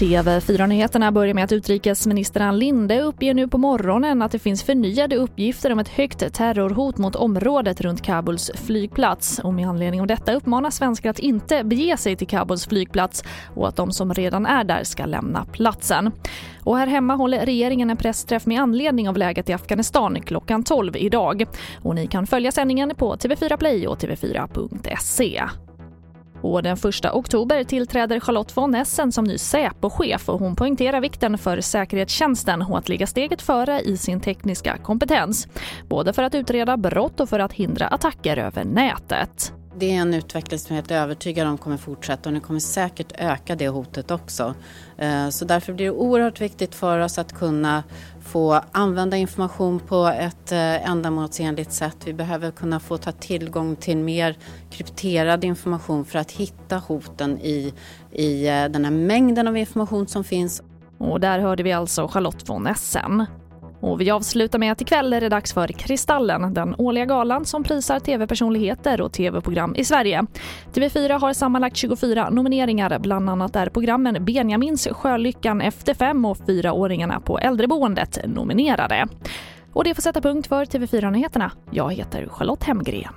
TV4-nyheterna börjar med att utrikesminister Ann Linde uppger nu på morgonen att det finns förnyade uppgifter om ett högt terrorhot mot området runt Kabuls flygplats. Och med anledning av detta uppmanar svenskar att inte bege sig till Kabuls flygplats och att de som redan är där ska lämna platsen. Och här hemma håller regeringen en pressträff med anledning av läget i Afghanistan klockan 12 idag. Och ni kan följa sändningen på TV4 Play och tv4.se. Och den 1 oktober tillträder Charlotte von Essen som ny Säpo-chef och hon poängterar vikten för säkerhetstjänsten och att ligga steget före i sin tekniska kompetens. Både för att utreda brott och för att hindra attacker över nätet. Det är en utveckling som jag är helt övertygad om kommer fortsätta och den kommer säkert öka det hotet också. Eh, så därför blir det oerhört viktigt för oss att kunna få använda information på ett eh, ändamålsenligt sätt. Vi behöver kunna få ta tillgång till mer krypterad information för att hitta hoten i, i eh, den här mängden av information som finns. Och där hörde vi alltså Charlotte von Essen. Och vi avslutar med att ikväll är det dags för Kristallen, den årliga galan som prisar tv-personligheter och tv-program i Sverige. TV4 har sammanlagt 24 nomineringar, bland annat är programmen Benjamins Sjölyckan efter fem och Fyraåringarna på äldreboendet nominerade. Och det får sätta punkt för TV4-nyheterna. Jag heter Charlotte Hemgren.